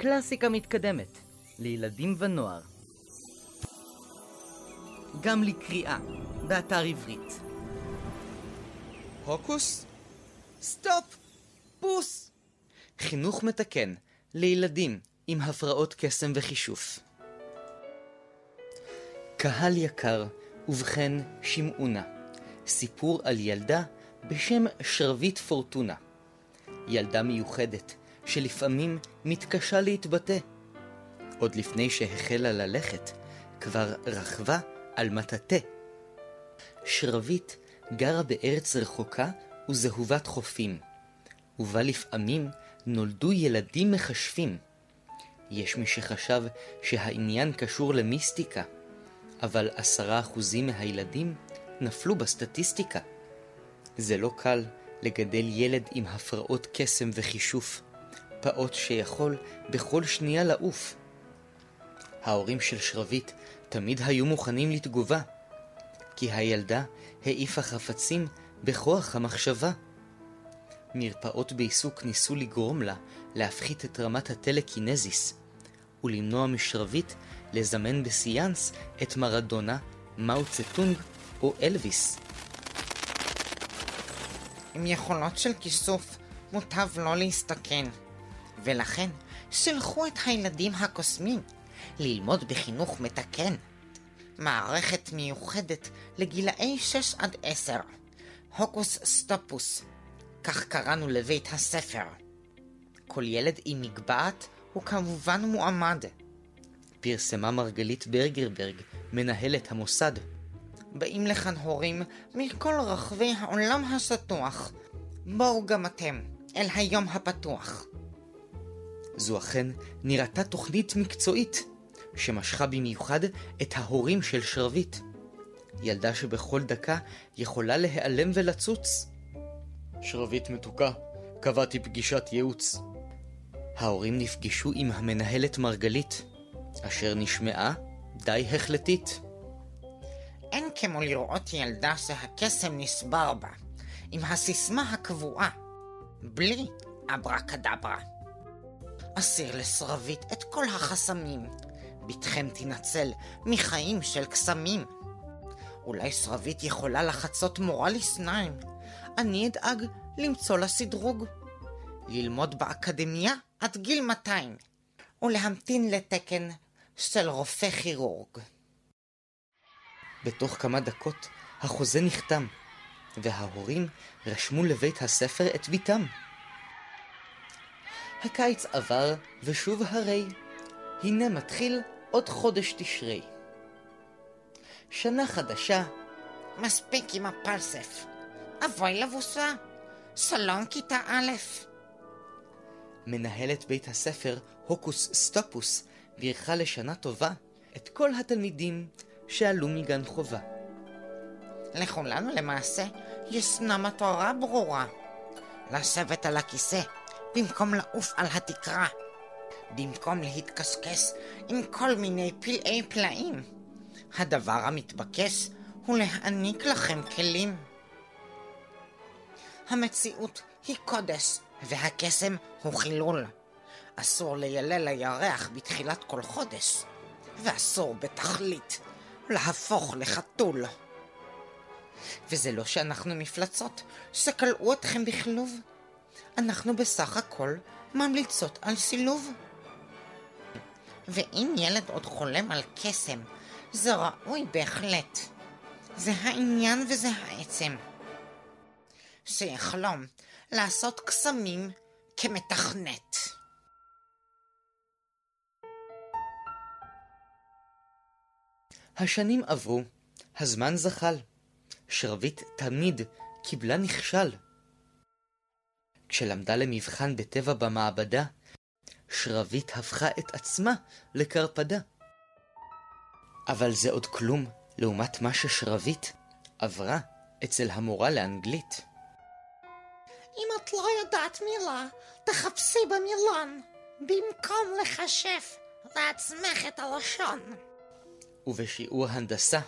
קלאסיקה מתקדמת, לילדים ונוער. גם לקריאה, באתר עברית. הוקוס? סטופ! פוס! חינוך מתקן לילדים עם הפרעות קסם וכישוף. קהל יקר, ובכן שמעו נא, סיפור על ילדה בשם שרביט פורטונה. ילדה מיוחדת, שלפעמים מתקשה להתבטא. עוד לפני שהחלה ללכת, כבר רכבה על מטאטא. שרביט גרה בארץ רחוקה וזהובת חופים, ובה לפעמים נולדו ילדים מכשפים. יש מי שחשב שהעניין קשור למיסטיקה, אבל עשרה אחוזים מהילדים נפלו בסטטיסטיקה. זה לא קל לגדל ילד עם הפרעות קסם וחישוף, פעוט שיכול בכל שנייה לעוף. ההורים של שרביט תמיד היו מוכנים לתגובה, כי הילדה העיפה חפצים בכוח המחשבה. מרפאות בעיסוק ניסו לגרום לה להפחית את רמת הטלקינזיס, ולמנוע משרביט לזמן בסיאנס את מרדונה, מאו צטונג או אלוויס. עם יכולות של כיסוף מוטב לא להסתכן, ולכן שלחו את הילדים הקוסמים ללמוד בחינוך מתקן. מערכת מיוחדת לגילאי 6 עד 10, הוקוס סטופוס, כך קראנו לבית הספר. כל ילד עם מגבעת הוא כמובן מועמד. פרסמה מרגלית ברגרברג, מנהלת המוסד. באים לכאן הורים מכל רחבי העולם השטוח. בואו גם אתם אל היום הפתוח. זו אכן נראתה תוכנית מקצועית, שמשכה במיוחד את ההורים של שרביט. ילדה שבכל דקה יכולה להיעלם ולצוץ. שרביט מתוקה, קבעתי פגישת ייעוץ. ההורים נפגשו עם המנהלת מרגלית, אשר נשמעה די החלטית. אין כמו לראות ילדה שהקסם נשבר בה, עם הסיסמה הקבועה, בלי אברה קדברה. אסיר לשרביט את כל החסמים, בתכם תנצל מחיים של קסמים. אולי שרביט יכולה לחצות מורה לשניים, אני אדאג למצוא לה סדרוג. ללמוד באקדמיה עד גיל 200, ולהמתין לתקן של רופא כירורג. בתוך כמה דקות החוזה נחתם, וההורים רשמו לבית הספר את ביתם. הקיץ עבר, ושוב הרי, הנה מתחיל עוד חודש תשרי. שנה חדשה, מספיק עם הפלסף. אבוי לבוסה. שלום כיתה א'. מנהלת בית הספר, הוקוס סטופוס, בירכה לשנה טובה את כל התלמידים שעלו מגן חובה. לכולנו למעשה ישנה מטרה ברורה. לשבת על הכיסא במקום לעוף על התקרה. במקום להתקשקש עם כל מיני פלאי פלאים. הדבר המתבקש הוא להעניק לכם כלים. המציאות היא קודש, והקסם הוא חילול. אסור לילל לירח בתחילת כל חודש, ואסור בתכלית להפוך לחתול. וזה לא שאנחנו מפלצות שכלאו אתכם בכלוב. אנחנו בסך הכל ממליצות על סילוב. ואם ילד עוד חולם על קסם, זה ראוי בהחלט. זה העניין וזה העצם. שיחלום לעשות קסמים כמתכנת. השנים עברו, הזמן זחל. שרביט תמיד קיבלה נכשל. כשלמדה למבחן בטבע במעבדה, שרביט הפכה את עצמה לקרפדה. אבל זה עוד כלום לעומת מה ששרביט עברה אצל המורה לאנגלית. אם את לא יודעת מילה, תחפשי במילון, במקום לחשף לעצמך את הלשון. ובשיעור הנדסה,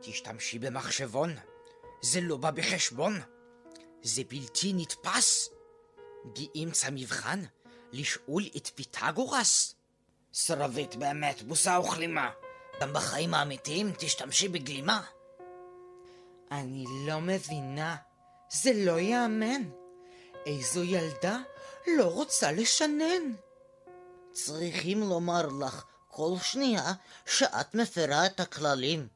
תשתמשי במחשבון, זה לא בא בחשבון, זה בלתי נתפס. באמצע מבחן, לשאול את פיתגורס? שרבית באמת, בוסה וכלימה. גם בחיים האמיתיים תשתמשי בגלימה. אני לא מבינה. זה לא ייאמן. איזו ילדה לא רוצה לשנן. צריכים לומר לך כל שנייה שאת מפרה את הכללים.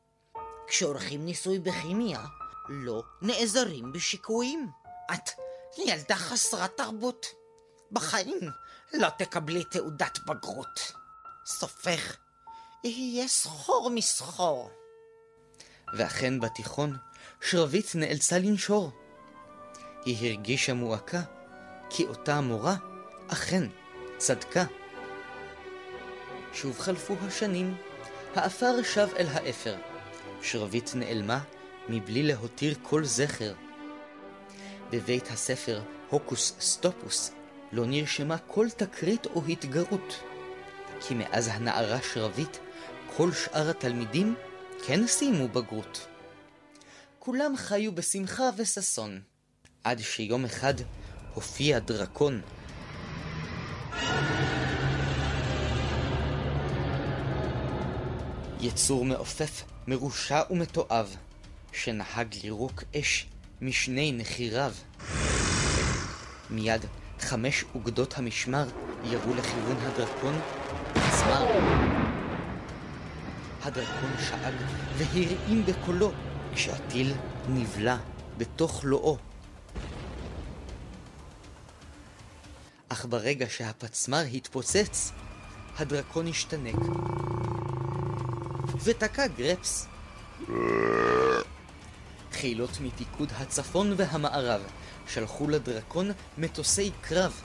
כשעורכים ניסוי בכימיה, לא נעזרים בשיקויים. את ילדה חסרת תרבות. בחיים לא תקבלי תעודת בגרות. סופך יהיה סחור מסחור. ואכן בתיכון שרביט נאלצה לנשור. היא הרגישה מועקה, כי אותה המורה אכן צדקה. שוב חלפו השנים, האפר שב אל האפר. שרביט נעלמה מבלי להותיר כל זכר. בבית הספר הוקוס סטופוס לא נרשמה כל תקרית או התגרות. כי מאז הנערה שרביט, כל שאר התלמידים כן סיימו בגרות. כולם חיו בשמחה וששון, עד שיום אחד הופיע דרקון. יצור מעופף, מרושע ומתועב, שנהג לירוק אש משני נחיריו. מיד חמש אוגדות המשמר ירו לכיוון הדרקון עצמם. הדרקון שאג והרעים בקולו כשהטיל נבלע בתוך לואו. אך ברגע שהפצמר התפוצץ, הדרקון השתנק ותקע גרפס. חילות מפיקוד הצפון והמערב שלחו לדרקון מטוסי קרב,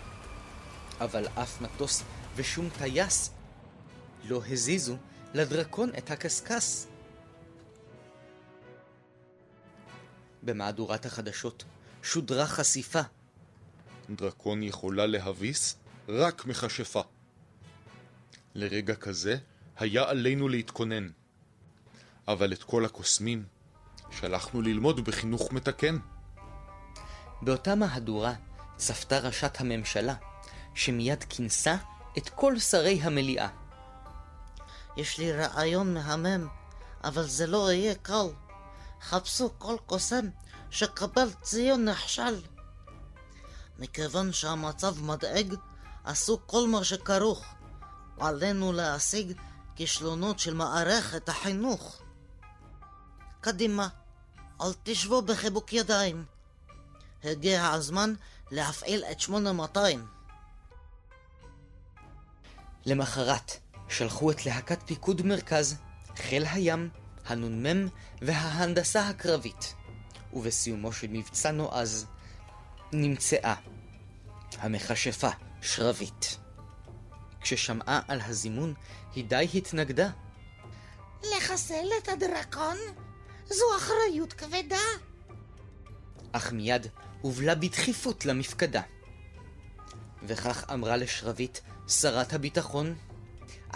אבל אף מטוס ושום טייס לא הזיזו לדרקון את הקשקש. במהדורת החדשות שודרה חשיפה. דרקון יכולה להביס רק מכשפה. לרגע כזה היה עלינו להתכונן. אבל את כל הקוסמים שלחנו ללמוד בחינוך מתקן. באותה מהדורה צפתה ראשת הממשלה, שמיד כינסה את כל שרי המליאה. יש לי רעיון מהמם, אבל זה לא יהיה קל. חפשו כל קוסם שקבל ציון נכשל. מכיוון שהמצב מדאג, עשו כל מה שכרוך. עלינו להשיג כישלונות של מערכת החינוך. קדימה, אל תשבו בחיבוק ידיים. הגיע הזמן להפעיל את 8200. למחרת שלחו את להקת פיקוד מרכז, חיל הים, הנ"מ וההנדסה הקרבית, ובסיומו של מבצע נועז נמצאה המכשפה שרבית. כששמעה על הזימון, היא די התנגדה. לחסל את הדרקון? זו אחריות כבדה. אך מיד הובלה בדחיפות למפקדה. וכך אמרה לשרבית שרת הביטחון,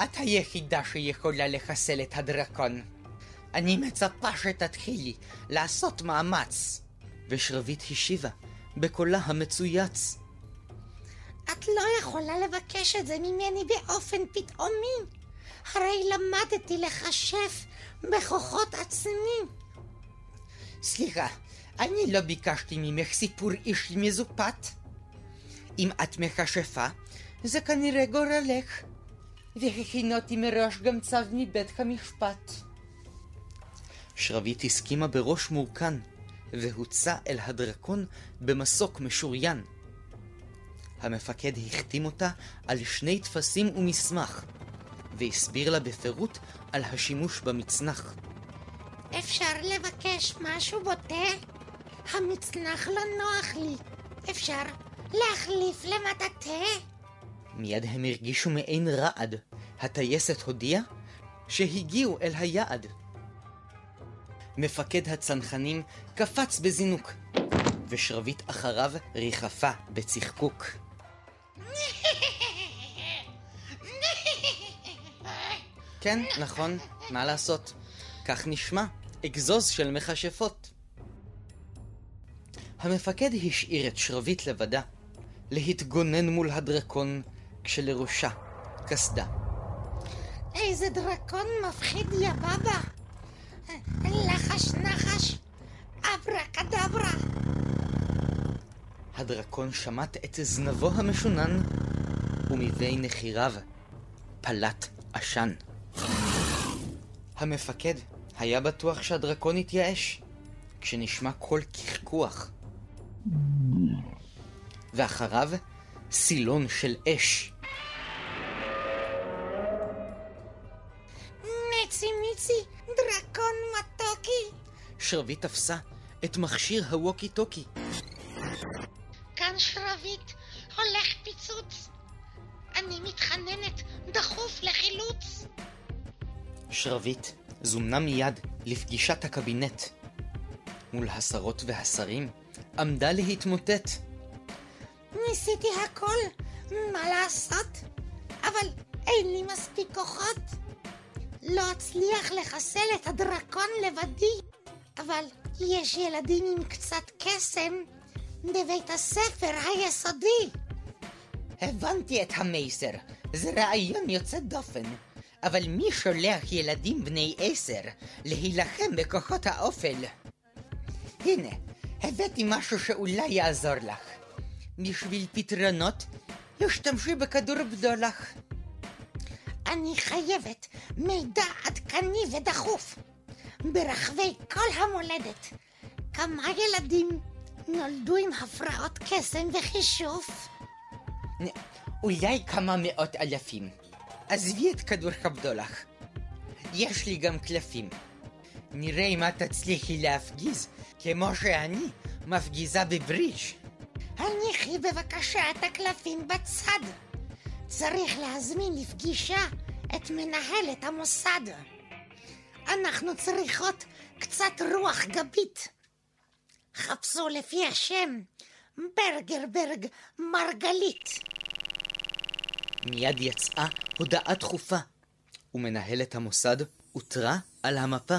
את היחידה שיכולה לחסל את הדרקון. אני מצפה שתתחילי לעשות מאמץ. ושרבית השיבה בקולה המצויץ. את לא יכולה לבקש את זה ממני באופן פתאומי. הרי למדתי לכשף בכוחות עצמי. סליחה, אני לא ביקשתי ממך סיפור אישי מזופת. אם את מכשפה, זה כנראה גורלך. והכינותי מראש גם צו מבית המשפט. שרבית הסכימה בראש מורכן, והוצא אל הדרקון במסוק משוריין. המפקד החתים אותה על שני טפסים ומסמך, והסביר לה בפירוט על השימוש במצנח. אפשר לבקש משהו בוטה? המצנח לא נוח לי. אפשר להחליף למטאטא? מיד הם הרגישו מעין רעד. הטייסת הודיעה שהגיעו אל היעד. מפקד הצנחנים קפץ בזינוק, ושרבית אחריו ריחפה בצחקוק. כן, נכון, מה לעשות? כך נשמע, אגזוז של מכשפות. המפקד השאיר את שרבית לבדה, להתגונן מול הדרקון כשלראשה קסדה. איזה דרקון מפחיד יא בבא! לחש נחש, אברה קדברה. הדרקון שמט את זנבו המשונן, ומבין נחיריו פלט עשן. המפקד היה בטוח שהדרקון התייאש, כשנשמע קול קחקוח. ואחריו סילון של אש. מיצי מיצי, דרקון מתוקי. שרביט תפסה את מכשיר הווקי טוקי. כאן שרביט, הולך פיצוץ. אני מתחננת, דחוף לחילוץ. שרביט זומנה מיד לפגישת הקבינט. מול השרות והשרים עמדה להתמוטט. ניסיתי הכל, מה לעשות? אבל אין לי מספיק כוחות. לא אצליח לחסל את הדרקון לבדי, אבל יש ילדים עם קצת קסם בבית הספר היסודי. הבנתי את המסר, זה רעיון יוצא דופן. אבל מי שולח ילדים בני עשר להילחם בכוחות האופל? הנה, הבאתי משהו שאולי יעזור לך. בשביל פתרונות, השתמשי בכדור בדולח. אני חייבת מידע עדכני ודחוף. ברחבי כל המולדת, כמה ילדים נולדו עם הפרעות קסם וחישוף? אולי כמה מאות אלפים. עזבי את כדור הבדולח. יש לי גם קלפים. נראה אם את תצליחי להפגיז כמו שאני מפגיזה בברידג'. הניחי בבקשה את הקלפים בצד. צריך להזמין לפגישה את מנהלת המוסד. אנחנו צריכות קצת רוח גבית. חפשו לפי השם ברגרברג מרגלית. מיד יצאה הודעה דחופה, ומנהלת המוסד הותרה על המפה.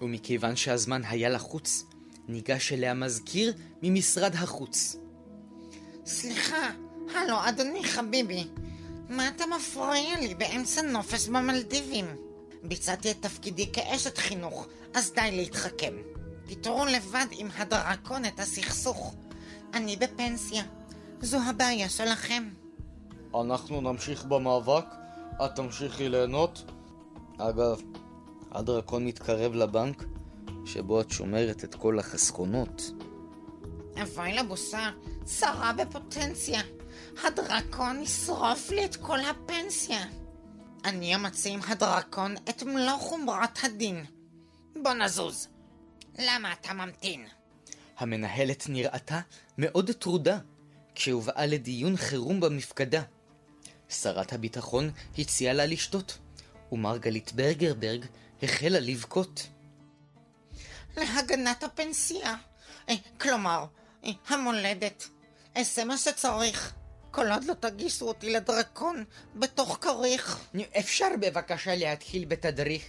ומכיוון שהזמן היה לחוץ, ניגש אליה מזכיר ממשרד החוץ. סליחה, הלו, אדוני חביבי, מה אתה מפריע לי באמצע נופש במלדיבים? ביצעתי את תפקידי כאשת חינוך, אז די להתחכם. פתרו לבד עם הדרקון את הסכסוך. אני בפנסיה. זו הבעיה שלכם. אנחנו נמשיך במאבק, את תמשיכי ליהנות. אגב, הדרקון מתקרב לבנק, שבו את שומרת את כל החסכונות. אבוי לבוסר, צרה בפוטנציה. הדרקון ישרוף לי את כל הפנסיה. אני אמצה עם הדרקון את מלוא חומרת הדין. בוא נזוז. למה אתה ממתין? המנהלת נראתה מאוד טרודה כשהובאה לדיון חירום במפקדה. שרת הביטחון הציעה לה לשתות, ומרגלית ברגרברג החלה לבכות. להגנת הפנסיה. אה, כלומר, אה, המולדת. אעשה מה שצריך. כל עוד לא תגיסו אותי לדרקון בתוך כריך. אפשר בבקשה להתחיל בתדריך?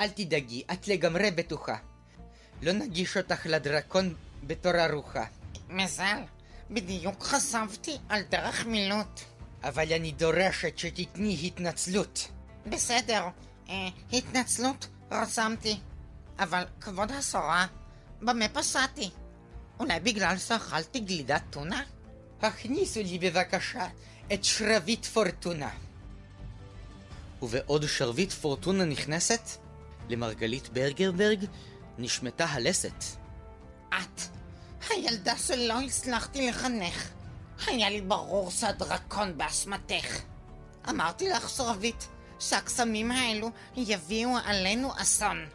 אל תדאגי, את לגמרי בטוחה. לא נגיש אותך לדרקון בתור ארוחה. מזל, בדיוק חשבתי על דרך מילוט. אבל אני דורשת שתתני התנצלות. בסדר, אה, התנצלות רשמתי. אבל כבוד השרה, במה פסעתי? אולי בגלל שאכלתי גלידת טונה? הכניסו לי בבקשה את שרביט פורטונה. ובעוד שרביט פורטונה נכנסת, למרגלית ברגרברג נשמטה הלסת. את, הילדה שלא הצלחתי לחנך. היה לי ברור שהדרקון באשמתך. אמרתי לך, שרביט, שהקסמים האלו יביאו עלינו אסון.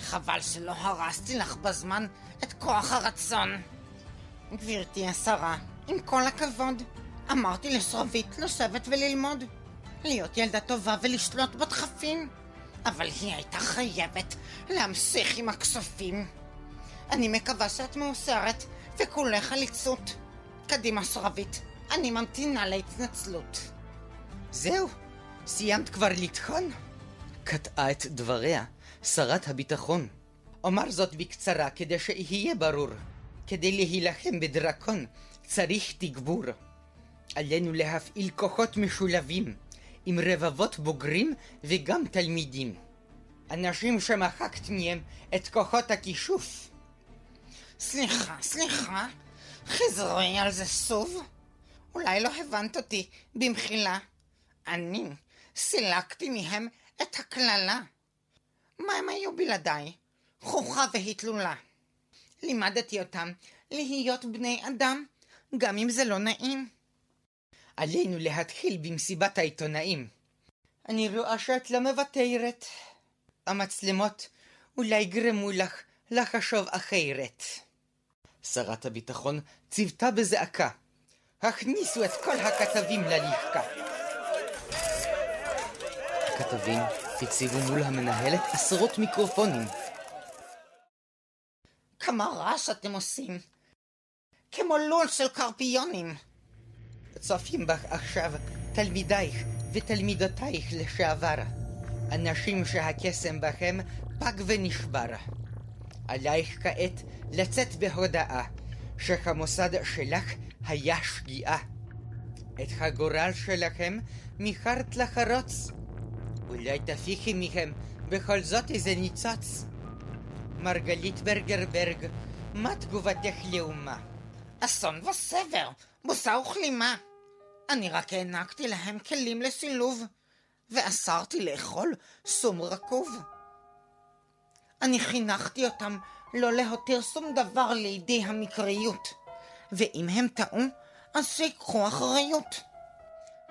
חבל שלא הרסתי לך בזמן את כוח הרצון. גברתי השרה, עם כל הכבוד, אמרתי לשרביט לשבת וללמוד. להיות ילדה טובה ולשלוט בדחפים. אבל היא הייתה חייבת להמשיך עם הכספים. אני מקווה שאת מאוסרת וכולך עליצות. קדימה, שרביט, אני ממתינה להתנצלות. זהו, סיימת כבר לטחון? קטעה את דבריה שרת הביטחון. אומר זאת בקצרה כדי שיהיה ברור. כדי להילחם בדרקון צריך תגבור. עלינו להפעיל כוחות משולבים, עם רבבות בוגרים וגם תלמידים. אנשים שמחקת מהם את כוחות הכישוף. סליחה, סליחה, חזרי על זה שוב. אולי לא הבנת אותי במחילה. אני סילקתי מהם את הקללה. מה הם היו בלעדיי? חוכה והתלולה. לימדתי אותם להיות בני אדם, גם אם זה לא נעים. עלינו להתחיל במסיבת העיתונאים. אני רואה שאת לא מוותרת. המצלמות אולי יגרמו לך לחשוב אחרת. שרת הביטחון ציוותה בזעקה. הכניסו את כל הכתבים ללשכה. הכתבים הציבו מול המנהלת עשרות מיקרופונים. כמה רעש אתם עושים. כמו לול של קרפיונים. צופים בך עכשיו תלמידייך ותלמידותייך לשעבר. אנשים שהקסם בכם פג ונשבר. עלייך כעת לצאת בהודעה שהמוסד שלך היה שגיאה. את הגורל שלכם מיכרת לחרוץ. אולי תפיחי מכם בכל זאת איזה ניצוץ. מרגלית ברגרברג, מה תגובתך לאומה? אסון וסבר, בוסה וכלימה. אני רק הענקתי להם כלים לסילוב, ואסרתי לאכול סום רקוב. אני חינכתי אותם לא להותיר שום דבר לידי המקריות, ואם הם טעו, אז שיקחו אחריות.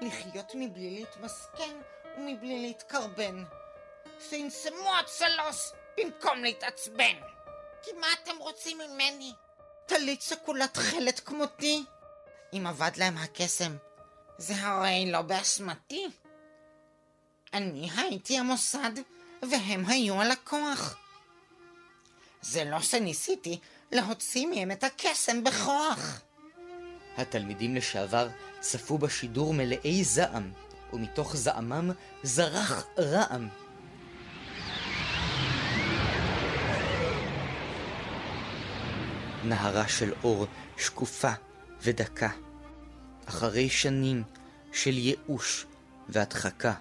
לחיות מבלי להתמסכן ומבלי להתקרבן. שינסמו הצלוס במקום להתעצבן. כי מה אתם רוצים ממני? טלית שכולה תכלת כמותי? אם אבד להם הקסם, זה הרי לא באשמתי. אני הייתי המוסד, והם היו הלקוח. זה לא שניסיתי להוציא מהם את הקסם בכוח. התלמידים לשעבר צפו בשידור מלאי זעם, ומתוך זעמם זרח רעם. נהרה של אור שקופה ודקה. אחרי שנים של ייאוש והדחקה,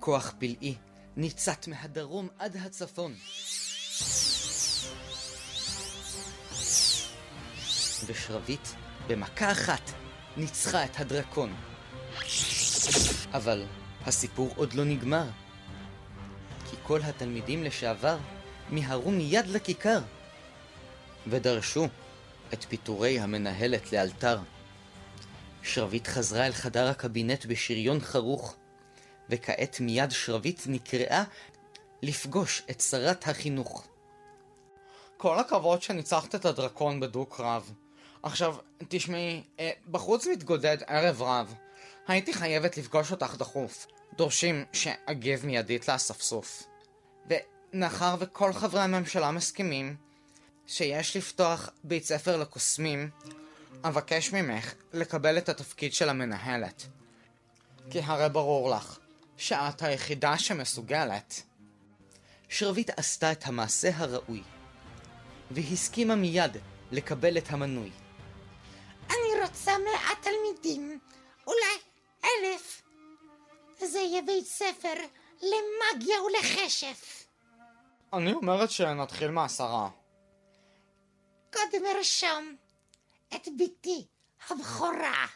כוח פלאי ניצת מהדרום עד הצפון. ושרבית, במכה אחת, ניצחה את הדרקון. אבל הסיפור עוד לא נגמר. כי כל התלמידים לשעבר מיהרו מיד לכיכר, ודרשו את פיטורי המנהלת לאלתר. שרבית חזרה אל חדר הקבינט בשריון חרוך, וכעת מיד שרבית נקראה לפגוש את שרת החינוך. כל הכבוד שניצחת את הדרקון בדו-קרב. עכשיו, תשמעי, אה, בחוץ מתגודד ערב רב. הייתי חייבת לפגוש אותך דחוף. דורשים שאגב מיידית לאספסוף. ומאחר וכל חברי הממשלה מסכימים שיש לפתוח בית ספר לקוסמים, אבקש ממך לקבל את התפקיד של המנהלת. כי הרי ברור לך שאת היחידה שמסוגלת. שרבית עשתה את המעשה הראוי, והסכימה מיד לקבל את המנוי. רוצה מאה תלמידים, אולי אלף. זה יהיה בית ספר למאגיה ולכשף. אני אומרת שנתחיל מעשרה. קודם ארשום את בתי הבכורה.